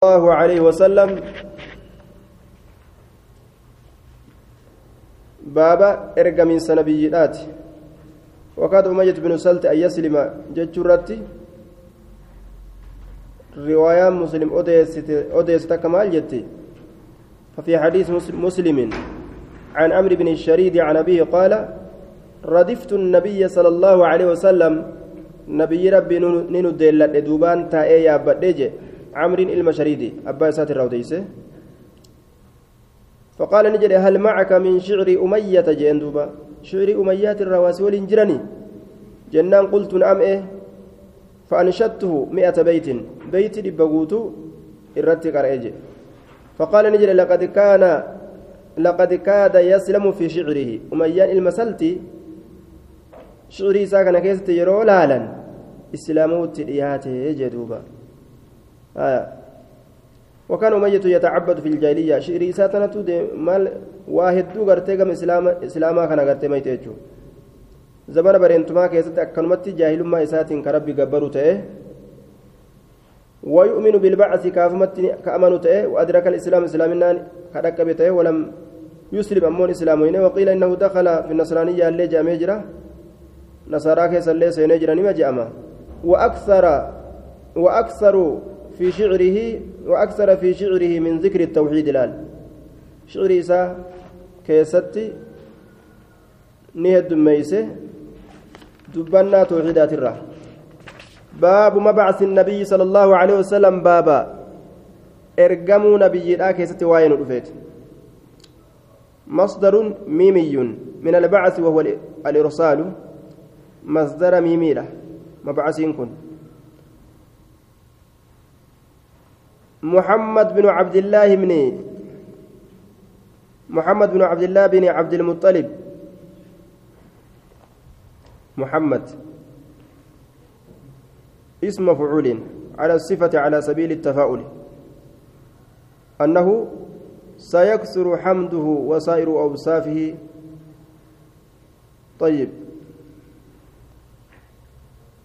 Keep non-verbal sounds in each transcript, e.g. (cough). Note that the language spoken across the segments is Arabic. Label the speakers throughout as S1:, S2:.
S1: الله عليه وسلم. بابا ارجع من سنبيات وقد أمية بن سلت أن يسلم جتشرتي رواية مسلم أوديست كمال جتي. ففي حديث مسلم. عن عمرو بن الشريد عن أبيه قال ردفت النبي صلى الله عليه وسلم. نبي ربي نينو ديلت دوبان تاء يا عمرو إلما شريدي أبا ساتر روديسه فقال نجري هل معك من شعر أمية؟ جندوبا شعر أمية الرواسي والإنجراني جنان قلت نعم إيه. فأنشدته مئة بيت. بيت لبقوتو الرتي قرأجي فقال نجري لقد كان لقد كاد يسلم في شعره. أميان المسلتي شعري ساكن كيست يرو لالا إسلاموت إياته جدوبا آه. وكان أمية يتعبد في الجاهلية. شعري ساتنة مال واحد دو غرتي كم إسلام إسلاما كان غرتي ما يتجو زمان برينتما كيست أكنمت جاهل ما إساتين كربي قبرو تأه ويؤمن بالبعث كافمت كأمنوا تأه وأدرك الإسلام إسلامنا كدك بتأه ولم يسلم أمون إسلامين وقيل إنه دخل في النصرانية اللي جامع جرا نصارى كيس اللي سينجرا نما جامع وأكثر وأكثر في شعره وأكثر في شعره من ذكر التوحيد الآن شعر إساء كيستي نهد ميسه دبنا توحيدات الرا باب مبعث النبي صلى الله عليه وسلم بابا. ارجموا نبي لا كيستي واين رفيت. مصدر ميمي من البعث وهو الإرسال. مصدر ميميلة مبعث كن. محمد بن عبد الله بن محمد بن عبد الله بن عبد المطلب. محمد. اسم مفعول على الصفة على سبيل التفاؤل. أنه سيكثر حمده وسائر أوصافه. طيب.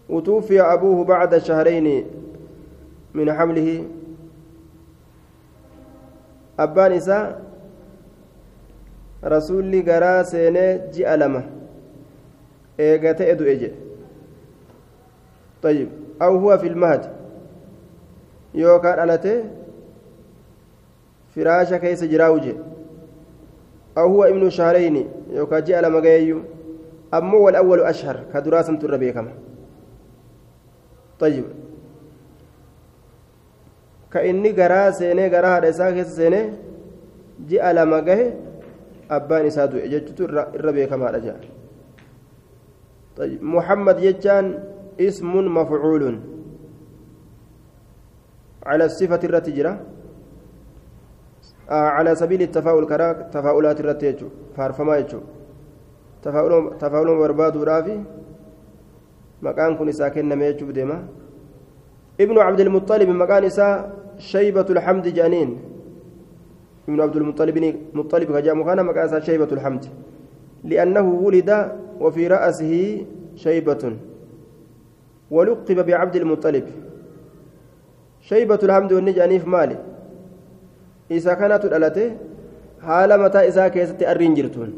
S1: وتوفي أبوه بعد شهرين من حمله. Abbaan isaa rasuulli garaa seenee ji'a lama eega ta'e du'e jedhe طيب أو هو في المهد يوكا ألته فراشة كيس جراوجه أو هو ابن شهرين يوكا جاء لما جايو أمو الأول أشهر كدراسة الربيكم طيب ka inni garaa seenee garaa haadha isaa keessa seenee ji'a lama gahe abbaan isaa du'e jechuutu irra beekamaadha jedha محمد يجان اسم مفعول على الصفة الرتجرة آه على سبيل التفاؤل كرا تفاؤلات الرتيجو فارفما يجو تفاؤل تفاؤل برباد رافي مكان كن ساكن نميجو ديما ابن عبد المطلب مكان إساء شيبة الحمد جانين. ابن عبد المطلب مطلب كجام كان مكان شيبة الحمد. لأنه ولد وفي رأسه شيبة. ولقب بعبد المطلب. شيبة الحمد والنجانيف مالي. إذا كانت الألتة متى إذا كيست أرين جرتون.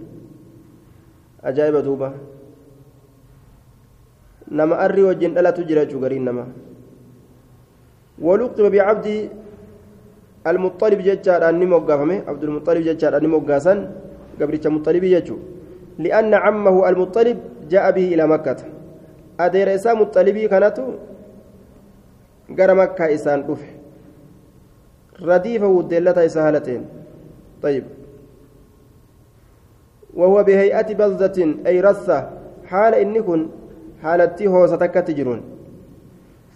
S1: أجائب دوبة نما أري وجن ألا تجرى جوغرين نما. ولقب بعبد المطلب ججار أني موقفمه عبد المطلب ججار أني موقاسا قبرتش مطلب يجو لأن عمه المطلب جاء به إلى مكة. أدير إسا مطلبي كانت قرى مكة إسان رفع رديفة ودلة إسهالتين طيب. وهو بهيئة بلدة أي رثة. حال إنكن حالتي هو ستكتجرون.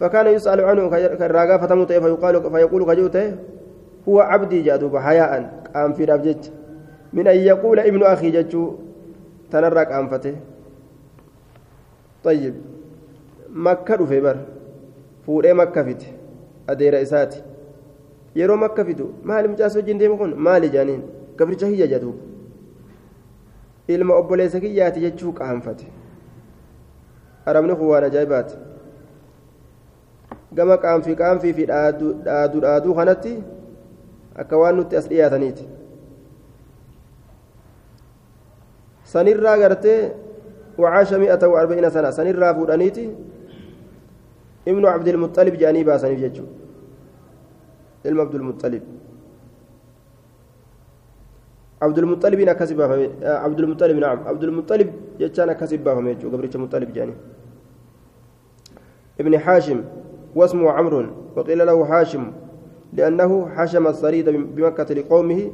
S1: فكان يسأل عنه كالراقة فتموت فيقال فيقول كجوته هو عبدي جادوب حياء قام في رابجج من أن يقول ابن أخي ججو تنرق أنفته طيب مكة رفيبر فوري مكة فيت أدير إساتي yeroo makka fidu maali mucaas wajjin deemu kun maali jaaniin gabricha hiyya jedhu ilma obboleessa kiyyaati jechuu qaanfate arabni kun waan ajaa'ibaati gama qaanfi qaanfii fi dhaaduu dhaaduu kanatti akka waan nutti as dhiyaataniiti. Sanirraa gartee وأربعين سنة سنرى فودانيتي ابن عبد المطلب جاني باسني جيتشو علم عبد المطلب عبد المطلب نكسب عبد المطلب نعم عبد المطلب جتشانا كسب بافم يجو قبرتش مطلب جاني ابن حاشم واسمه عمرو وقيل له حاشم لأنه حشم الصريد بمكة لقومه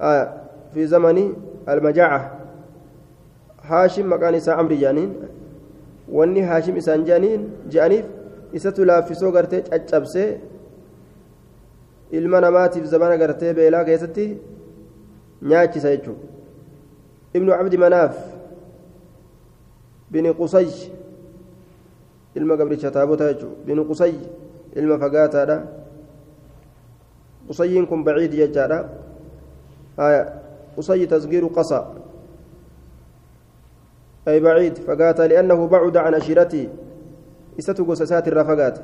S1: آه في زمن المجاعة هاشم مكان إسا عمرو جانين wanni haashim isaan jedhaniin jedhaniif isatu laaffisoo gartee caccabsee ilma namaatiif zamana gartee beelaa keessatti nyaachisa jechuudha ibnu cabdi manaaf bini qusay ilma gabricha taabota jechuudha bini qusay ilma fagaataadha qusayyiin kun baciid jechaadha qusayyi tasgiiru qasa أي بعيد فقات لأنه بعد عن أشيرته إستو قسسات الرفقات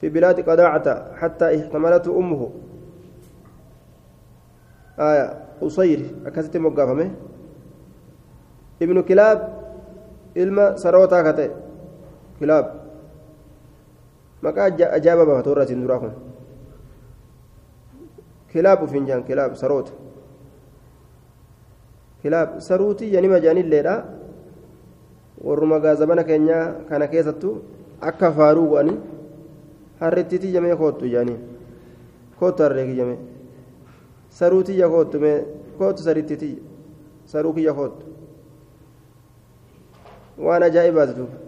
S1: في بلاد قداعة حتى احتملته أمه آية قصير أكست مقافمه ابن كلاب ilma sarootaa kate maqaa ajaa'iba bafa toorra isin duraa kun kilaab ufin jaan kilaab saroota kilaab saruutii yanima jaanilleedha warruma gaazabana keenyaa kana keessattu akka faaruu go'anii harrittiitii jamee koottu jaanii koottu harree kiyyame saruu tiyya koottu mee koottu sarittiitii saruu kiyya koottu waan ajaa'ibaati duuba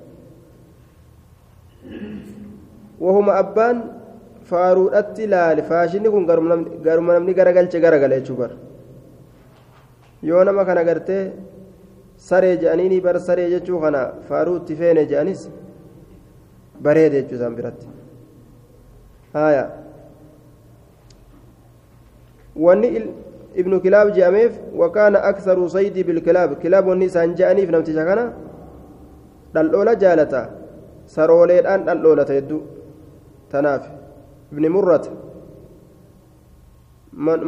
S1: wahuma abbaan faaruudhatti laale faashinni kun garuma namni garagalche garagale jechuu bara. Yoo nama kana gartee saree je'aniini bar saree jechuu kana faaruu itti feene je'anis bareede jechuu isaan biratti. Haya wanni ibnu kilaab je'ameef wakaana aksaru saydii bilkilaab kilaab. Wanni isaan je'aniif namticha kana dhaldhoola jaalata sarooleedhaan dhaldhoolata hedduu tanaaf. Ibni murrata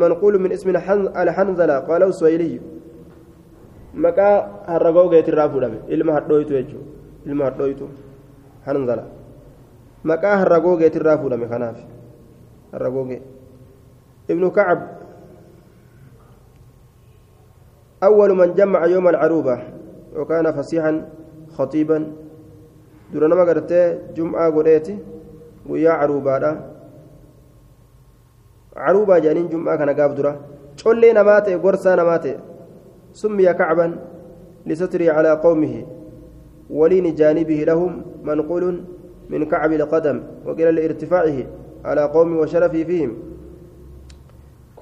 S1: منقول من اسم الحنزلة قاله السويلي مكا هرغوغيت الرافودم علم هدويتو يجو علم هدويتو حنزلة مكا هرغوغيت الرافودم خناف هرغوغي ابن كعب أول من جمع يوم العروبة وكان فصيحا خطيبا دون ما قرأت جمعة قريتي ويا عروبة عروبة جانين جمعة كان قاب درا شولي نماتي قرصا نماتي سمي كعبا لستري على قومه ولين جانبه لهم منقول من كعب القدم وقيل لارتفاعه على قومه وشرفه فيهم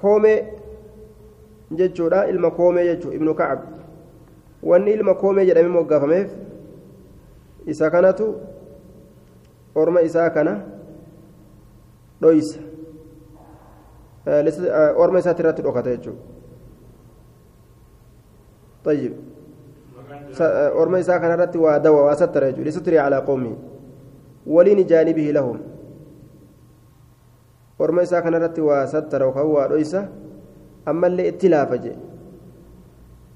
S1: كومي جتشورا إلما كومي جتشو ابن كعب واني إلما كومي جدامي موقفميف إسا كانتو أورما إسا كان دويسه orma isaatti irratti dhokata jechuudha طيب orma isaa kanarratti waa dawa waa sattara jechuudha lisutri calaa qawmi waliin jaanibihi lahum orma isaa kanarratti waa sattara yookaan waa dhoysa ammallee itti laafa jee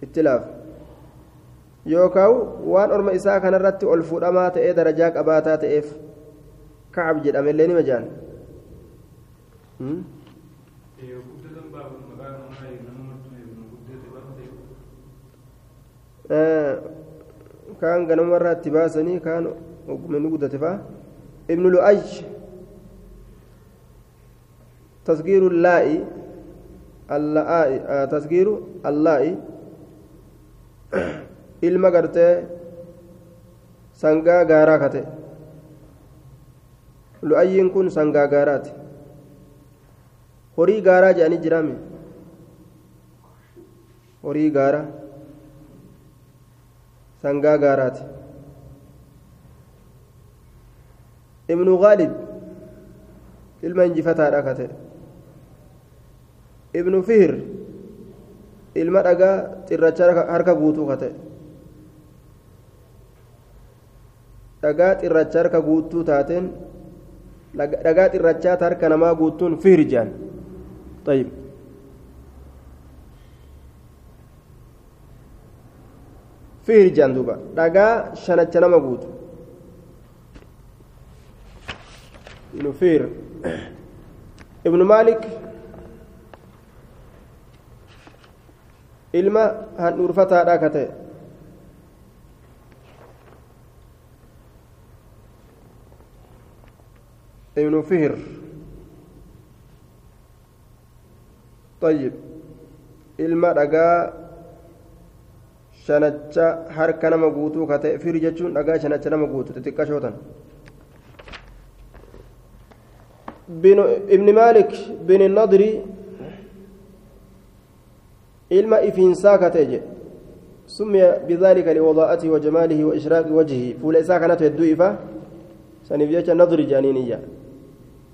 S1: itti laafa yookaan waan orma isaa kanarratti ol fuudhamaa ta'ee darajaa qabaataa ta'eef kacab jedhamellee nima jaan kaan ganamarraa itti baasanii kaan ogummaa guddate fa'a ibnu lu'aj tasgiiru allaa'i allaa'i tasgiiru allaa'i ilma gartee sangaa gaaraa kate lu'ayyiin kun sangaa gaaraati horii gaaraa jedhanii jiraame horii gaaraa sangaa gaaraati ibnu gaalib ilma injifataadha kate ibnu fihir ilma dhagaa xirracha harka guutuu kate dhagaa xirrachaa harka guuttuu taateen dhagaa xirrachaa harka namaa guuttuun fihir jaan طيب fihir jaan duuba dhagaa shanacha nama guutu inu fihir ibnu maalik ilma handhuurfataadha ka ta'e Ibnu fihir طيب dhagaa shanacha harka nama guutuu ka ta'e fihir jechuun dhagaa shanacha nama guutu xixiqqashootan بن ابن مالك بن النضري ilma ifiinsaa ka ta'e jedhe summiya bidaalika liwadaa'atihi wa jamaalihi wa ishraaqi wajhihi fuula isaa kanatu hedduu ifa saniif jecha nadri jedhaniin iyya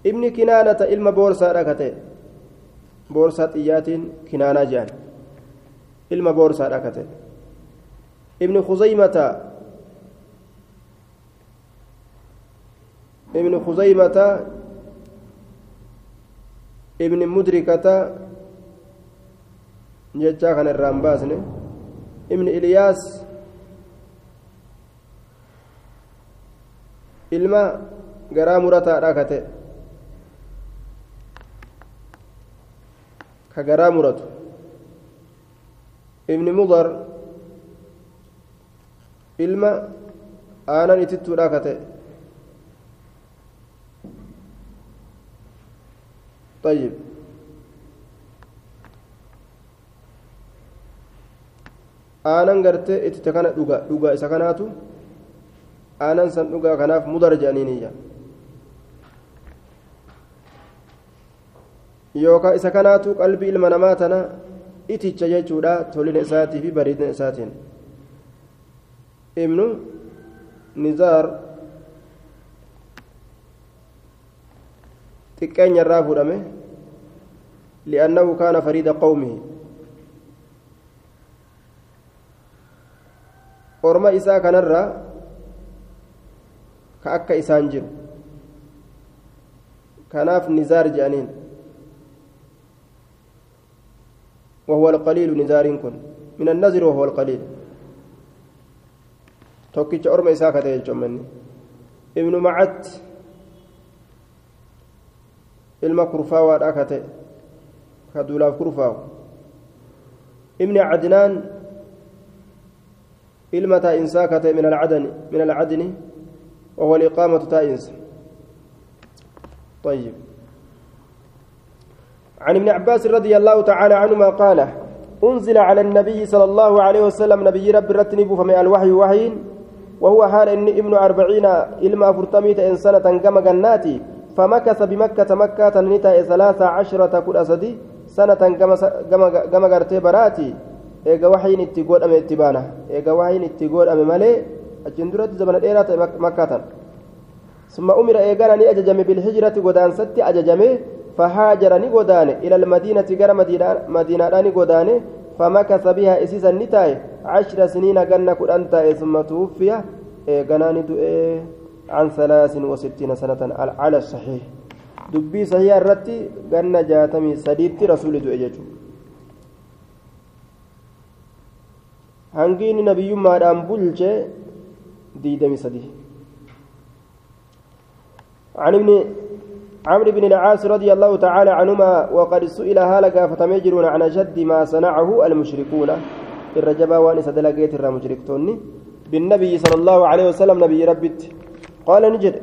S1: ibni kinaanata ilma boorsaadha ka ta'e boorsaa xiyyaatiin kinaanaa jedhan ilma boorsaadha ka ta'e ibni khuzaymata ibni khuzaymata ibni mudrikata jechaa kana irraa hin baasne ibni iliyaas ilma garaa murataadha ka ta'e garaa muratu ibni mudar ilma aanan itittuudha ka ta'e طيب aanan gartee itti kana dhuga dhuga isa kanaatu aanan san dhugaa kanaaf mudar jedhaniiniyya yookaan isa kanaatu qalbii ilma namaa tana iticha jechuudha tolina isaatii fi bareedina isaatiin ibnu nizaar xiqqeenya irraa fudhame li'annahu kaana fariida qawmihi orma isaa kanarraa ka akka isaan jiru kanaaf nizaar jedhaniin وهو القليل نزار كن من النزر وهو القليل توكيتش أرمى إساكة يجمني ابن معت duulaaf kurfaawu ibni cadnaan ilma taa'insaa ka ta'e min alcadani min alcadni وهو الإقامة تائنس طيب عن ابن عباس رضي الله تعالى عنهما قال أنزل على النبي صلى الله عليه وسلم نبي رب رتنب فمع الوحي وحي وهو حال إن ابن أربعين إلما فرتميت إن سنة كما جناتي فمكث بمكة مكة نتا ثلاث عشرة كل أسدي سنة كما قرتي براتي eega waxiin itti godhame itti baana eega waxiin itti godhame malee achiin duratti zamana dheeraa ta'e makkaatan summa umira eegana ni ajajame almadiinati gara madiinaadhaa ni godaane famakasa bihaa isiisan ni taa'e cashra siniina ganna kudhan taa'e summa tuwuffiya eeganaa ni du'ee عن ثلاث وستين سنة على الصحيح دبي صحيح الرتي قلنا جاتمي سديت رسول هنجين نبي ما دام بلجة ديدمي سدي عن ابن عمرو بن العاص رضي الله تعالى عنهما وقد سئل هالك فتمجرون عن جد ما صنعه المشركون. الرجبا وانس دلقيت الرمشركتوني بالنبي صلى الله عليه وسلم نبي ربت. قال نجد.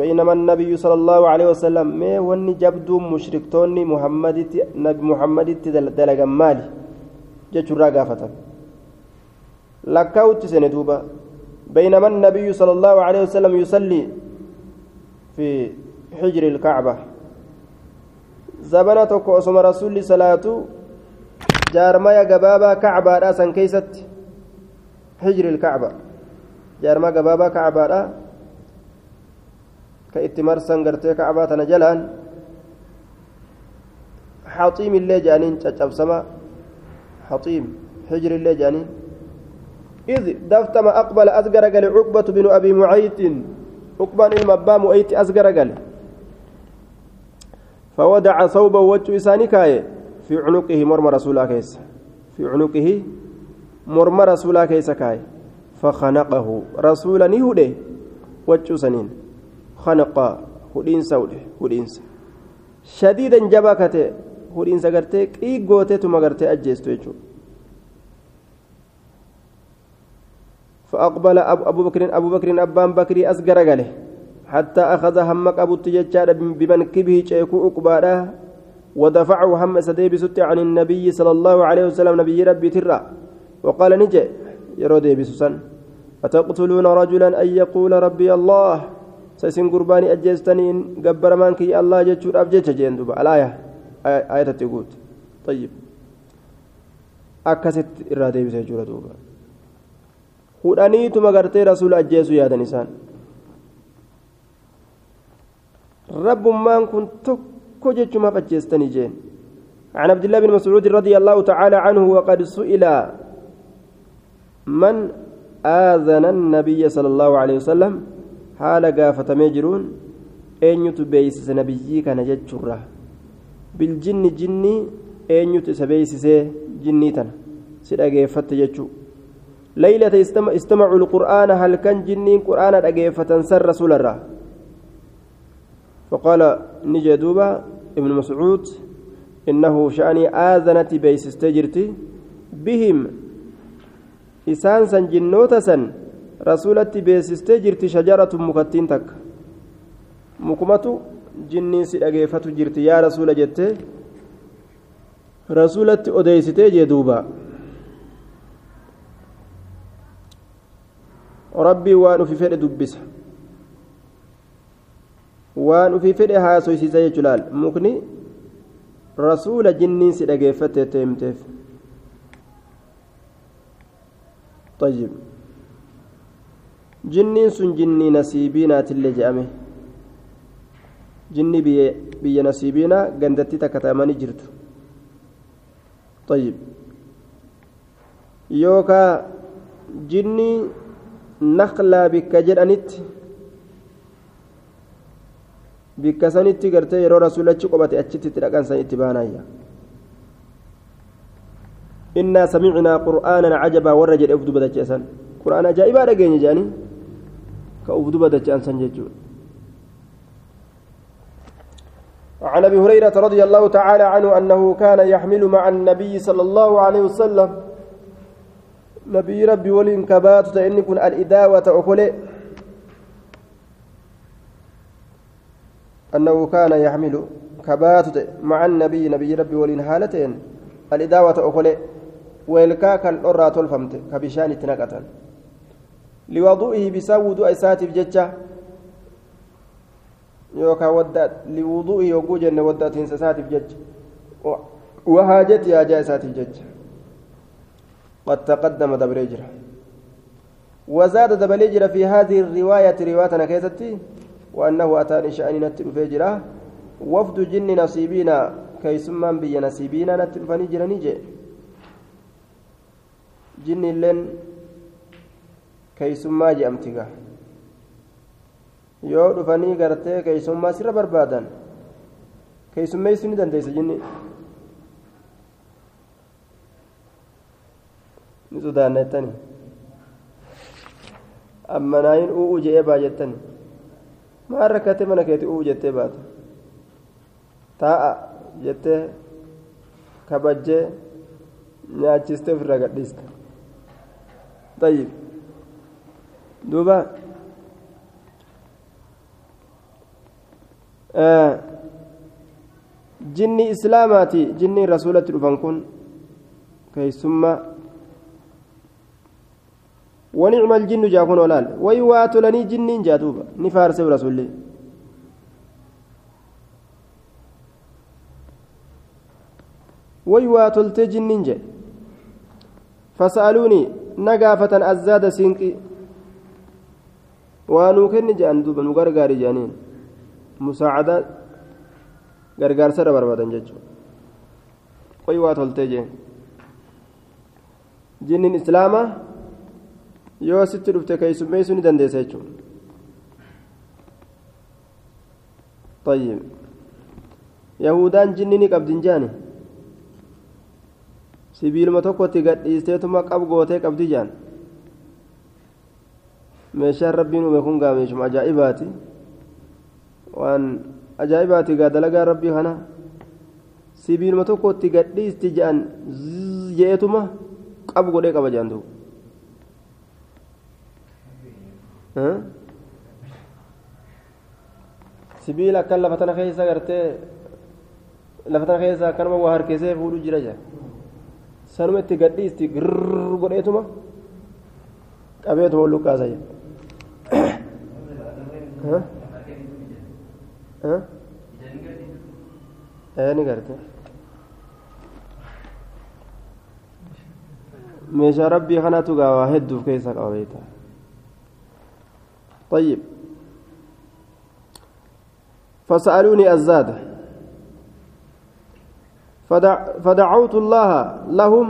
S1: بينما النبي صلى الله عليه وسلم ما وني جبدو مشركتوني محمد نبي محمد دلق مالي. جتشرا قافة لكاوت سندوبا. بينما النبي صلى الله عليه وسلم يصلي في حجر الكعبة زبنة كوسم رسول صلاة جارمايا قبابا كعبة راسا كيست حجر الكعبة جارما قبابا كعبة marsan gartee kacbaa tana jalaan haxiim illee jedhaniin caccabsama. Haxiim hijri illee jedhaniin إذ دفتم أقبل أزقر قال عقبة بن أبي معيط عقبة المبا مؤيت أزقر قال فودع ثوبه وجه إساني في عنقه مرمى رسول كيس. في عنقه مرمى رسول الله كيس كاي فخنقه رسولا نهده وجه سنين. خنق هدينسا هدينسا شديدا جبكته هدينسا غرتي قيغوتي تما غرتي أجيستو يجو. فأقبل أبو بكر أبو بكر أبان بكري أسقر قاله. حتى أخذ همك أبو التججار بمنكبه شيكو أقباله ودفعه هم سديب ست عن النبي صلى الله عليه وسلم نبي ربي ترى. وقال نجي يرودي بسوسن أتقتلون رجلا أن يقول ربي الله؟ سيسن قرباني أجيستنين قبر مانكي الله جتشور أبجيتش جندوبا الآية آية تقول طيب. أكست إرادة بسيجورة دوبا. hudhaniituma gartee rasuula ajjeesu yaadan isaan rabbummaan kun tokko jechumaaf ajjeestanii jeen عن عبد الله بن مسعود رضي الله تعالى عنه وقد سئل من آذن النبي صلى الله عليه وسلم؟ حال قافة مجرون أين يتبيسس نبيي كان جتشرة بالجن جني أين يتسبيسس جنيتا سيدا قيفت جتشو ليلة استمعوا القرآن هل كان جنين قرآن أجيفة سر رسول الله؟ فقال نجي دوبا ابن مسعود إنه شأني آذنت بيس استجرتي بهم إسان سن جنوتا سن رسولتي بيس استجرتي شجرة مكتين تك مكمتو جنين سي أجيفة جرتي يا رسول جتي رسولتي أديستي جدوبا rabbii waan ufi fedhe dubbisa waan ufi fedhe haasoysiisa jechuu laal mukni rasuula jinniin si dhageeffatte teemteef طيب jinniin sun jinnii nasiibiinaatillee je'ame jinni biyya nasiibiinaa gandatti takka ta'amanii jirtu طيب yookaa jinnii naqlaa bikka jedhanitti bikka sanitti gartee yeroo rasuulachi qobate achitti itti dhaqan san itti baanayya innaa samicnaa qur'aanan cajabaa warra jedhe uf dubatacheesan qur'aan ajaa'ibaa dhageenya jedhanii ka uf dubatachaan san jechuudha عن ابي هريره رضي الله تعالى عنه انه كان يحمل مع النبي صلى الله عليه وسلم نبي ربي ولين كبات إني كن الإداوة أكله أنه كان يحمل كبات مع النبي نبي ربي ولين هالتين الإداوة أكله ويلكاك الأرى تلفمت كبشان تنقة لوضوئه بسود أيسات بججة. يوكا ودات لوضوئه وجوجن ودات إنساسات بججة وهاجت يا جائسات بججة قد تقدم دبريجر وزاد دبليجر في هذه الرواية رواية كيستي وأنه أتاني شأن نتل فيجرة وفد جن نصيبينا كيسمان بي نصيبينا نتل فنيجر نيجي جن لن كيسما جأمتك yoo dhufanii gartee keeysummaa sirra barbaadan keeysummeeysuu ni dandeessa jinni ni sodaanna jettani amma naayin u'u je'ee baa jettani maan rakkate mana keeti u'u jettee baata taa'a jettee kabajjee nyaachistee ofirraa gadhiista طيب دوبا آه جني إسلاماتي جني رسولة الفنكون كيسمى ونعم الجن جاكون ولال ويوات لني جنين جاتوبا نفارس رسولي ويوات التجنين جاي فسألوني نقافة أزاد jedhan duuba nu gargaari jedhaniin musaacada gargaarsarra barbaadan jechuudha qoy waa toltee jeen jinniin islaamaa yoo sitti dhufte keeysummeeysuu ni dandeessa jechuudha طيب يهودان جنيني قبضين جاني sibiiluma tokkotti gadhiisteetuma qab gootee qabdi jaan meeshaan rabbiin uume kun gaa meeshuma ajaa'ibaati waan ajaa'ibaati gaa dalagaa rabbii kana sibiiluma tokkotti gadhiisti jaan je'etuma qab godhee qaba jaan duuba sibiila akkan lafa tana keessa gartee lafa tana keessa akkanuma waa harkisee fuudhu jira jaa sanuma itti gadhiisti girrrr godheetuma qabeetuma ol luqqaasa jira ni garte meeshaa rabbii kanatu gaa hedduuf keessa qaba طيب فسألوني الزاد فدع فدعوت الله لهم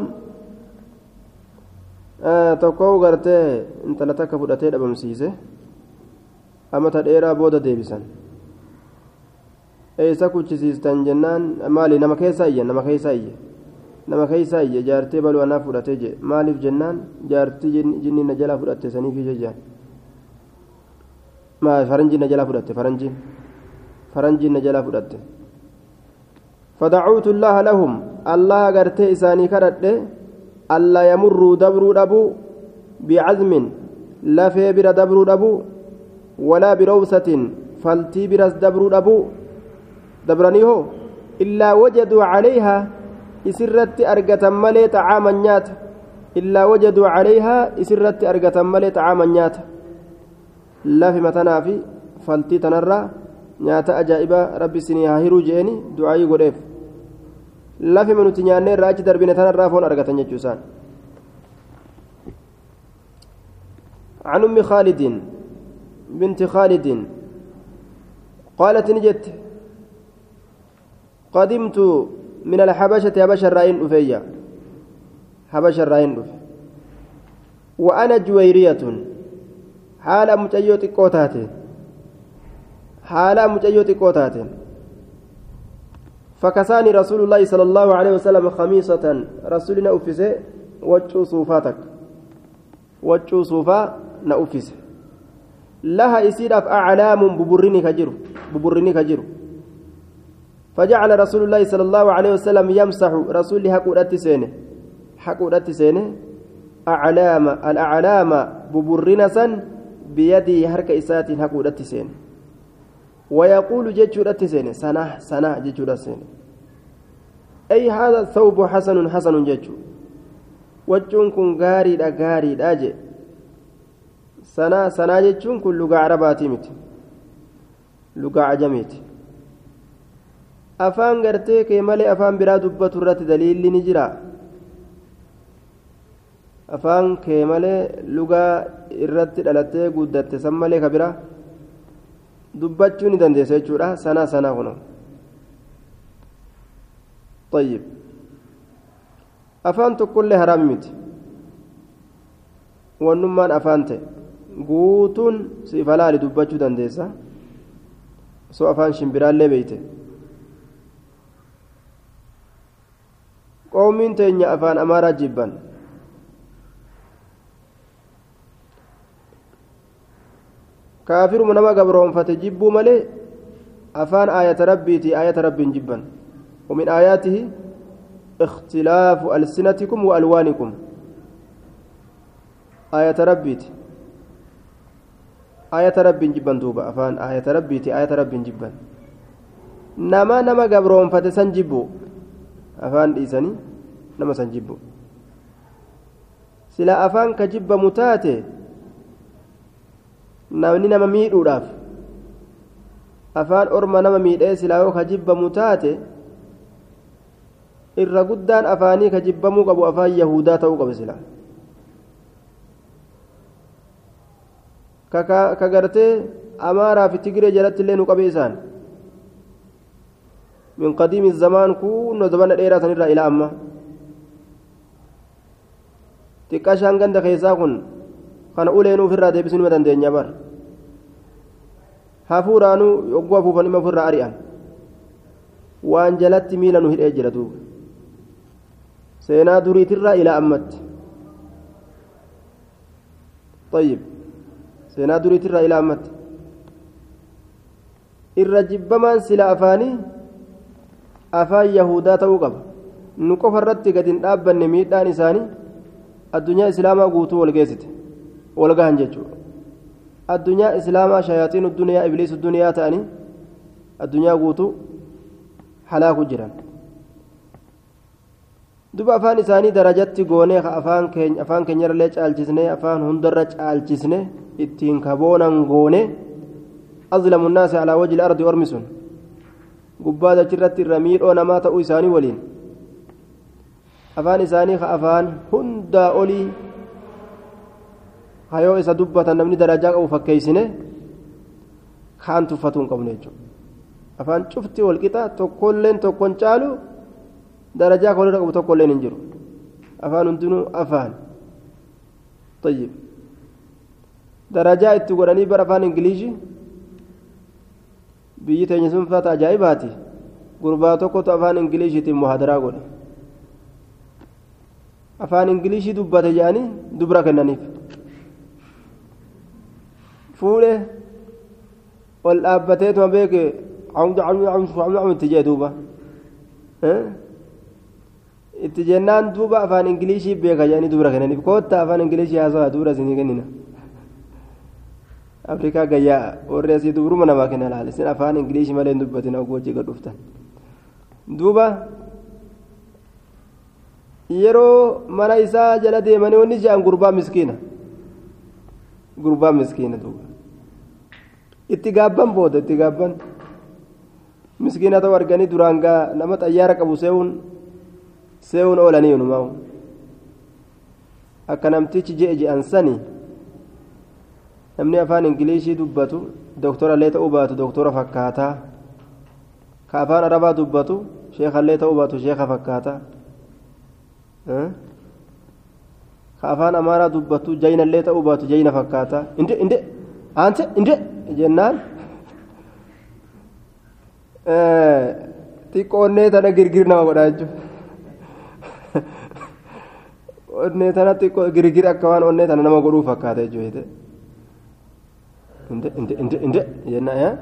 S1: tokkoo gartee intala takka fudhatee dhabamsiise amata dheeraa booda deebisan eessa kuchisiistan jennaan maali nama keessaa iyye nama keessaa iyye nama keessaa iyye jaartee baluu anaa fudhatee je maaliif jennaan jaartii jinni na jalaa fudhatte saniif ije jaan na jalaa fudhatte faranjiin faranjiin na jalaa fudhatte. فدعوت الله لهم الله غرتي إساني كرد ألا يمروا دبروا أبو بعزم لا في بر دبروا أبو ولا بروسة فلتي برس دبروا أبو دبرني هو إلا وجدوا عليها إسرت أرقة ملي طعاما نيات إلا وجدوا عليها إسرت أرقة ملي طعاما نيات في متنا في فلتي تنرى nyaata ajaa'ibaa rabbi isinii haa hiruu je'eni du'aayii godheef lafima nuti nyaannee irraa achi darbine tanarraa foon argatan jechuu isaan عن أم خالد بنت خالد قالت نجت قدمت من الحبشة حبشة الرائن أفيا حبشة الرائن أف وأنا جويرية حال متأيوت قوتاتي حالا مجيو xiqqoo taateen فكساني رسول الله صلى الله عليه وسلم خميصة. رسولنا أفسه وجو صوفاتك وجو صوفا نأفسه لها يصير أعلام ببرني كجر ببرني كجر فجعل رسول الله صلى الله عليه وسلم يمسح رسول حقودت سينه. حقودت سينه. أعلام الأعلام ببرنا سن بيدي حركة إسات حقودت سينه ويقول جتشورة سنة سنة سنة جتشورة سنة أي هذا الثوب حسن حسن جتشو وجون كن غاري غاري دا جي. سنة سنة كن لغة عرباتي مت لغة عجميت. kee malee afaan biraa dubbatu irratti daliilli ni jira afaan kee malee lugaa irratti dhalattee guddatte san malee ka biraa dubbachuu ni dandeessa jechuudha sanaa sanaa kuno طيب afaan tokkollee haraami miti wannummaan afaan ta'e guutuun siif halaali dubbachuu dandeessa osoo afaan shimbiraallee beeyte qoomiin teenya afaan amaaraa jibban Kaafiruma nama gabroonfate jibbuu malee afaan aayata rabbiiti aayata rabbiin jibban ومن آياته اختلاف ألسنتكم وألوانكم. آية ربيت آية رب جبا دوبا أفان آية ربيت آية رب جبا نما نما قبرهم فتسن جبو. أفان إيساني نما سنجبو سلا أفان كجب متاتي namni nama miidhuudhaaf afaan orma nama miidhee silaa yoo kajibbamu taate irra guddaan afaanii kajibbamuu qabu afaan yahudaa ta'uu qabe silaa ka gartee amaaraa fi tigiree jalatti illee nu qabe isaan min qadiimi zamaan kunno zabana dheeraa sanirraa ilaa amma xiqqashaan ganda keessaa kun kana uleen ofirraa deebisuu nima dandeenya bar hafuuraanuu yogguu hafuufan ima ofirraa ari'an waan jalatti miila nu hidhee jira duuba seenaa duriitirraa ilaa ammatti طيب seenaa duriitirraa ilaa ammatti irra jibbamaan sila afaanii afaan yahudaa ta'uu qaba nu qofa irratti gadi hin dhaabbanne miidhaan isaanii addunyaa islaamaa guutuu wal geessite Wal gahan jechuudha. Addunyaa islaamaa shayaaxiin duniyaa ibliis duniyaa ta'anii addunyaa guutuu halaaku jiran. Duba afaan isaanii darajatti goonee afaan keenya afaan keenyarallee caalchisnee afaan hundarra caalchisne ittiin kaboonan goone azlamu nnaasi alaa wajhi ardi ormi sun gubbaa dachirratti irra miidhoo namaa ta'uu isaanii waliin. Afaan isaanii afaan hundaa olii hayoo isa dubbatan namni darajaa qabu fakkeeysine kaan tuffatuu hin qabnu jechuudha afaan cufti walqixa tokkolleen tokkon caalu darajaa kolirra qabu tokkolleen hin jiru afaan hundinuu afaan طيب darajaa itti godhanii bara afaan ingiliishi biyyi teenya sun fata ajaa'ibaati gurbaa tokkotu afaan ingiliishiitiin muhadaraa godhe afaan ingilishii dubbate jedhanii dubra kennaniif fuudhe ol dhaabbateetuma beeke itti jee duuba itti jennaan duuba afaan ingilishii beeka jedhanii dubra kennaniif kootta afaan ingilishii haasawaa dubra isinii kennina afrikaa gayyaa warri asii dubruma namaa kenna laal isin afaan ingilishii malee hin dubbatin hojii gad dhuftan duuba yeroo mana isaa jala deemanii wanni jedhan gurbaa miskiina gurbaa miskiina duuba. Itti gaabban booda itti gaabban. Miskiina ta'u arganii duraan gaa nama xayyaara qabu seewuun seewuun oolanii unumaa'u akka namtichi je'e je'an namni afaan ingilishii dubbatu dooktorallee ta'uu baatu dooktora fakkaataa ka afaan arabaa dubbatu sheekallee ta'uu baatu sheeka fakkaataa amaaraa dubbatu jaynallee ta'uu baatu jayna fakkaataa inde inde aante inde jennaan xiqqoonnee tana girgir nama godhaa jechuudha onnee tana xiqqoo girgir akka waan onnee tana nama godhuu fakkaata jechuudha inde inde inde inde jennaan yaa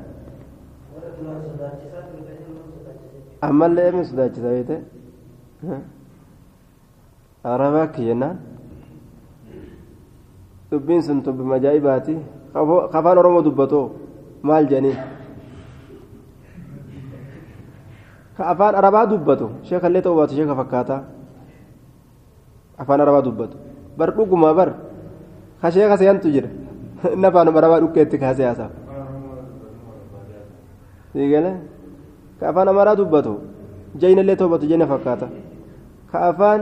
S1: ammallee emi sodaachisa beete arabaa akka jennaan dubbiin sun dubbima ajaa'ibaati afaan oromoo dubbatoo maal jedhanii ka afaan arabaa dubbatu sheekallee ta'uu baatu sheeka fakkaataa afaan arabaa dubbatu bar dhugumaa bar ka sheeka seeyantu jira inni afaanuma arabaa dhukkeetti kaasee haasaaf siigale ka afaan amaaraa dubbatu jaynallee ta'uu baatu jayna fakkaata ka afaan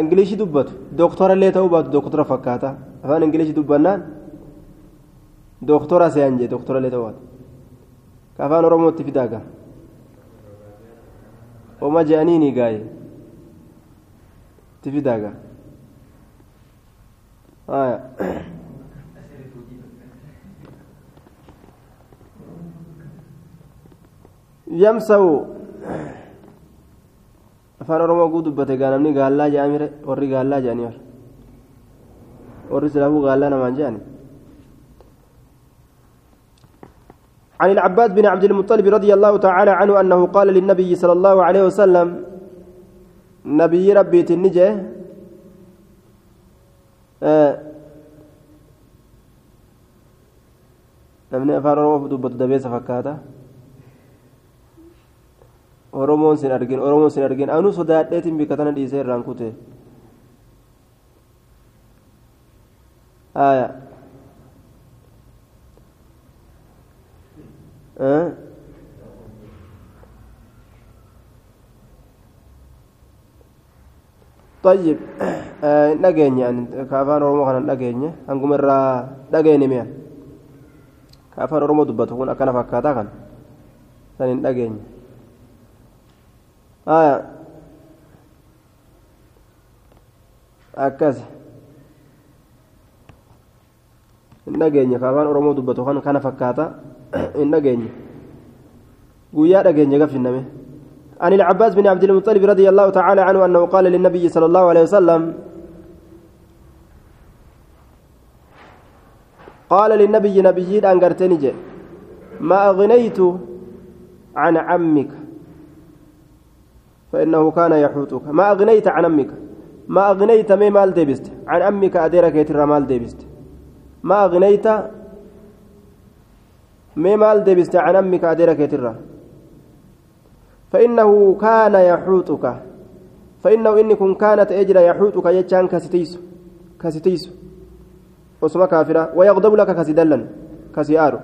S1: ingilishii dubbatu dooktorallee ta'uu baatu dooktora fakkaata afaan ingilishii dubbannaan dooktora seeyan jee dooktorallee ta'uu baatu afaan oromootti fidaaga oma je'aniini gaaye itti fidaaga yamsa'u afaan oromoo guu dubbate gaa namni gaallaa jedhamire warri gaallaa jedhanii warri silaafuu gaallaa namaan jedhani عن العباس بن عبد المطلب رضي الله تعالى عنه أنه قال للنبي صلى الله عليه وسلم نبي ربي تنجه namni afaan oromoo dubbatu dabeessa fakkaata oromoon sin argin oromoon sin argin anuu sodaadheetiin bikka tana dhiisee irraan kute haya طيب afaan oromoo kanan dhageenye hanguma irraa dhageene mi'a ka afaan oromoo dubbatu kun akkana fakkaataa kan san hin dhageenye gafinname (coughs) عن العباس بن عبد المطلب رضي الله تعالى عنه أنه قال للنبي صلى الله عليه وسلم قال للنبي نبي أنقرتني ما أغنيت عن عمك. فإنه كان يحوطك. ما أغنيت عن عمك ما أغنيت مي مال ديبست. عن عمك أديرك يترى مال ديبست. ما أغنيت مي مال ديبست. عن عمك أديرك يترى فإنه كان يحوطك. فإنه إن كن كانت أجر يحوطك يجان كستيس. كستيس. وسما كافرة. ويغضب لك كسدلا كسيار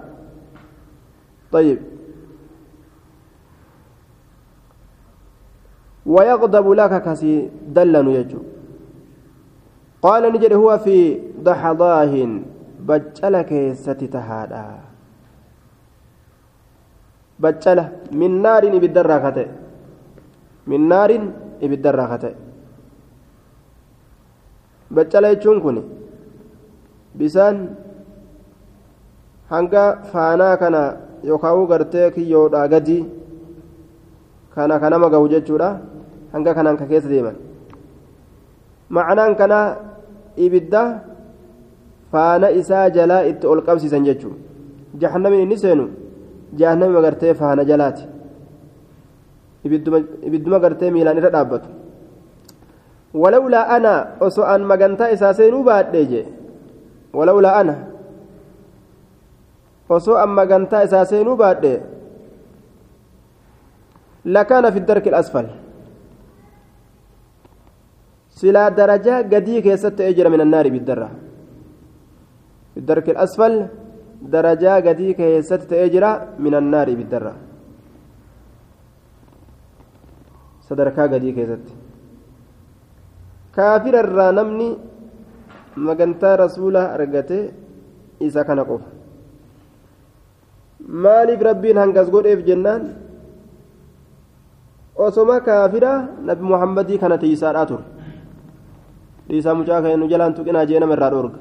S1: طيب. ويغضب لك كسدلا يجو قال نجد هو في ضحضاه بجلك ستتهادا ka ta'e min naariin ibiddarraa ka ta'e baccala jechuun kun bisaan hanga faanaa kana yookaan gartee kiyyoodhaa gadi kana kanama gahu jechuudha hanga kanaan ka keessa deeman ma'anaan kana ibidda faana isaa jalaa itti ol qabsiisan jechuudha jahannamiin inni seenu. jahannami magartee faana jalaati ibidduma gartee miilaan irra dhaabbatu walawlaa ana osoo an magantaa isaa seenuu baadhee jee walawlaa ana osoo an magantaa isaa seenuu baadhee lakaana fi darki asfal silaa darajaa gadii keessatti ta'ee jira min annaari ibiddarra fi darki asfal darajaa gadii keessatti ta'ee jira min annaari ibiddarra sadarkaa gadii keessatti kaafira irraa namni magantaa rasuula argate isa kana qofa maaliif rabbiin hangas godheef jennaan osoma kaafira nabi muhammadii kana tiisaadhaa ture dhiisaa mucaa kan nu jalaan tuqinaa jee nama irraa dhoorga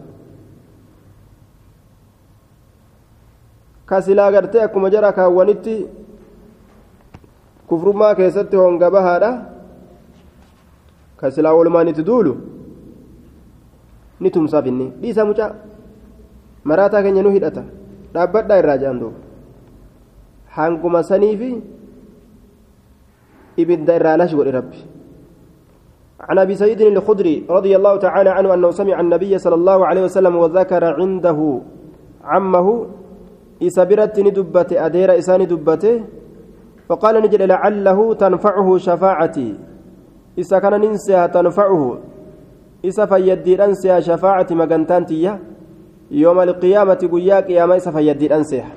S1: kasilaa gartee akkuma jara kaawwanitti kufrummaa keessatti honga bahaadha kasilaa walumaan itti duulu ni tumsaaf inni dhiisa mucaa maraataa keenya nu hidhata dhaabbadhaa irraa jedhan duuba hanguma saniifi ibidda irraa lash godhe rabbi عن أبي سعيد الخدري رضي الله تعالى عنه أنه سمع النبي صلى الله عليه وسلم وذكر عنده عمه dubbate adeera isaa ni dubbate فقال نجد لعله تنفعه شفاعتي. إسا كان ننسيها تنفعه. إسا فيدي أنسيها شفاعة مقنتانتية يوم القيامة قياك يا ما إسا فيدي أنسيها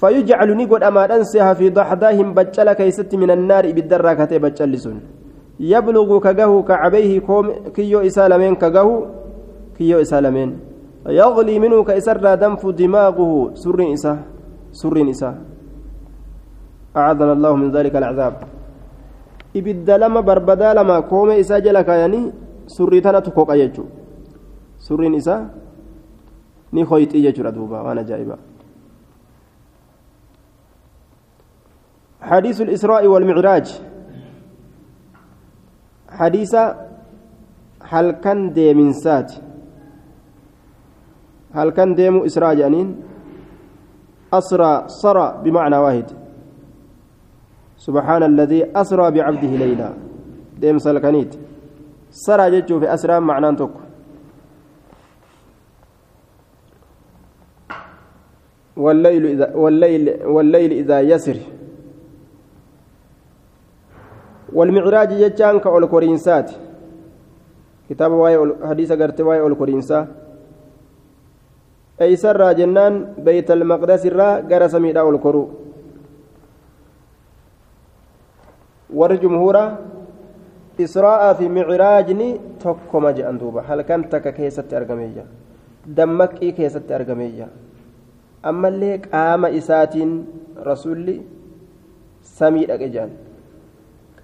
S1: فيجعل نقول أما أنسيها في ضحداهم بجل كيست من النار بالدرة كتي بجلسون يبلغ كجه كعبيه كوم كيو إسالمين كجه كيو إسالمين يغلي منه كإسر دنف دماغه سر إسا سر إسا أعاذنا الله من ذلك العذاب ibidda lama barbadaa lama koome isaa jala kaayanii surrii tanatu koqa jechuu surriin isaa ni hoyxii jechuudha duuba waan ajaa'iba حديث الإسراء والمعراج حديث هل كان ديمن سات. هل كان ديمو إسراء جانين. أسرى صرى بمعنى واحد. سبحان الذي أسرى بعبده ليلا. ديم سلكنيت. سرى جتشو في أسرى معنى تك والليل إذا والليل والليل إذا يسر. والمعراج جتشان كأول كورينسات كتاب واي حديث قرت واي أول كورينسا أي سر جنان بيت المقدس الرا قرس ميدا أول كورو warri jumhuura israa'aa fi micraajni tokkoma jedhan duuba halkan takka keessatti argamee jira dammaqii keessatti argamee jira ammallee qaama isaatiin rasulli samii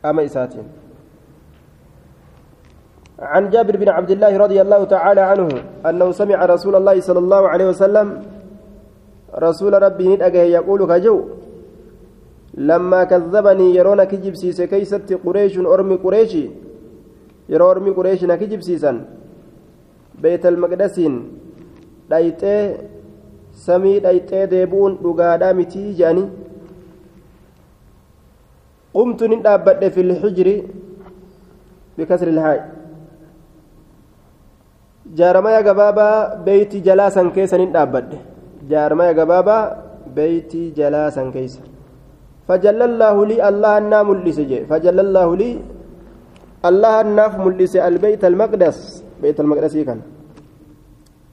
S1: qaama isaatiin عن جابر بن عبد الله رضي الله تعالى عنه أنه سمع رسول الله صلى الله عليه وسلم رسول ربي ندأجه يقول كجو لما كذبني يرون كجب سيسي كيست قريش أرمي قريشي يرى أرمي قريش نكجب سيسا. بيت المقدس دايتي samii dhayxee deebu'uun dhugaadhaa mitii jedhanii lxijri bikasri lhaa'i jaaramaya gabaabaa beeyti jalaa san keessa nin dhaabbadhe jaaramaya gabaabaa beeyti jalaa san keessa فجل الله لي الله ملس جي فجل الله لي الله أناف ملس البيت المقدس بيت المقدس كان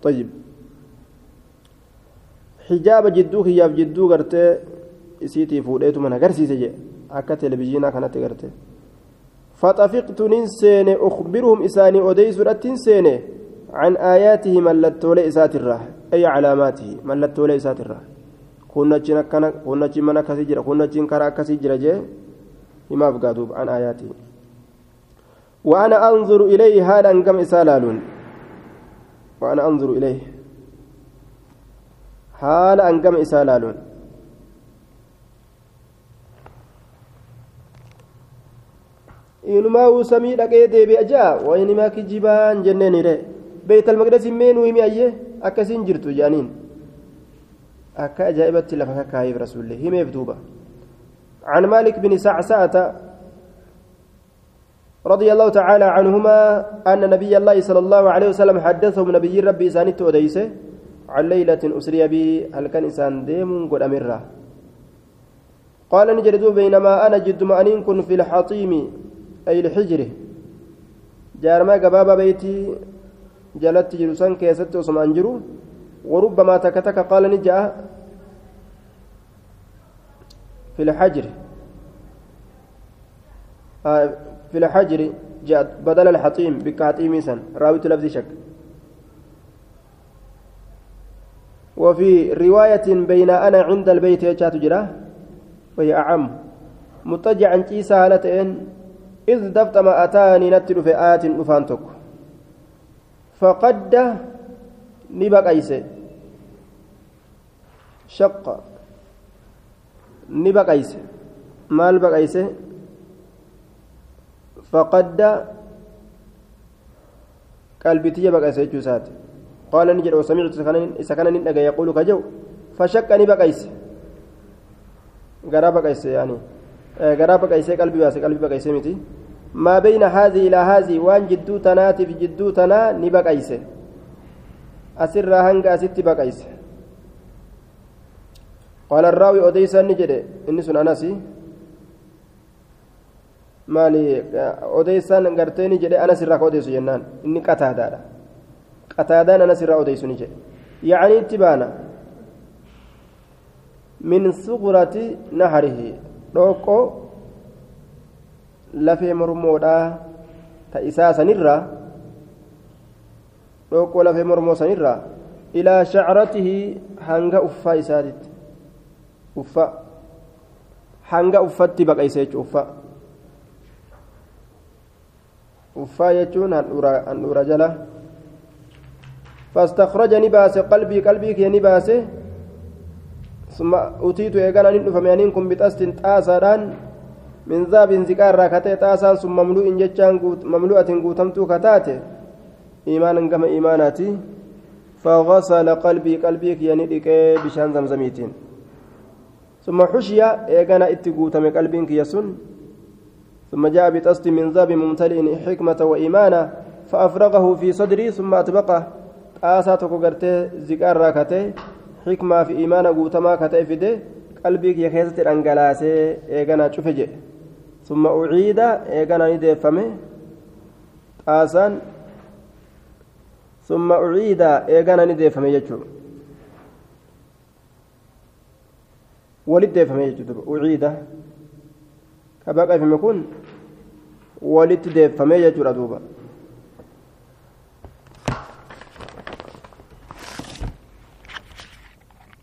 S1: طيب hijaaba jidduu kiyyaaf jidduu gartee isiitii fuudheetu man agarsiise jee akka televizyiinaa kanatti gartee faxafiqtu nin seene ukbiruhum isaanii odeysuudhattin seene can aayaatihi mallattoolee isaatirraa ay calaamaatihi mallattoolee isaatirraa kunnachiin akkana kunnachiin mana akkasii jira kunnachiin karaa akkasii jira jee himaaf gaaduuf can aayaatihi وأنا أنظر إليه هذا أنقم إسالالون وأنا أنظر إليه haala hangama isaa inumaa samii dhaqee deebi'a jaa waynimaa kijibaan jenneen hire beeytal maqdis himmee nuu himi ayyee akkasiin jirtu jedhaniin akka ajaa'ibatti lafa kakkaayeef rasuullee himeef duuba عن مالك بن سعسعة رضي الله تعالى عنهما أن نبي الله صلى الله عليه وسلم حدثهم نبي ربي سانت أديسه عن ليلة أسري بي هل كان إنسان ديم قد أمره قال نجد بينما أنا جد مأنين كن في الحطيم أي الحجر جارما قباب بيتي جلت جلسان كيست وسم أنجرو وربما تكتك قال نجا في الحجر في الحجر جاءت بدل الحطيم بكاتيم سن راوي لفظ شك وفي رواية بين أنا عند البيت يجات جرا وهي أعم متجعا كيسا هالتين إذ دفت ما أتاني نتل في آت أفانتك فقد نبق أيسي شق. نبق أيسي مال بق أيسي فقد قلبي تيجي بق أيسي جوسات قال نجد وسمعت سكن نجد يقول كجو. فشكني بقيس غرا بقيس يعني. Eh, garaa baqaysee qalbii baase qalbii baqaysee miti. Maa bayna haazii ilaa haazii waan jidduu tanaatiif jidduu tanaa ni baqayse. Asirraa hanga asitti baqayse. Qaala arraawi odeysan ni jedhe. Inni sun anasi maali eh, odeysaan gartee ni jedhe anas irraa ka odeysu jennaan. Inni qataadaadha. Qataadaan anas irraa odeysu ni jedhe. Yacanii itti baana. Min suqurati naharihi. Dhoqqoo lafee mormoodhaa ta isaa sanirraa dhoqqoo lafee mormoo sanirraa ilaa shacratihi hanga uffaa isaatitti uffa hanga uffatti baqayse jechuu uffa uffaa jechuun handhuura jala فاستخرجني باس قلبي قلبي كيني باس ثم أتيت إيقانا ندفم يعني كن بتست تاسران من ذاب زكار راكتي تاسان ثم مملوء جتشان مملوءة قوتمت كتاتي إيمانا كما إيماناتي فغسل قلبي قلبي كيني بشان زمزميتين ثم حشي إيقانا اتقوتم قلبي كيسن ثم جاء بتست من ذاب ممتلئ حكمة وإيمانا فأفرغه في صدري ثم أطبقه tokko gartee ziqaarraa katee xikmaa fi imaana guutamaa katee fide qalbii kiyya keessatti dhangalaasee eeganaa cufe jedhe summa uciida eeganaa ni deeffame xaasaan summa uciida eeganaa ni deeffame jechuudha walit deeffame jechuudha uciida ka baqafame kun walitti deeffame jechuudha duuba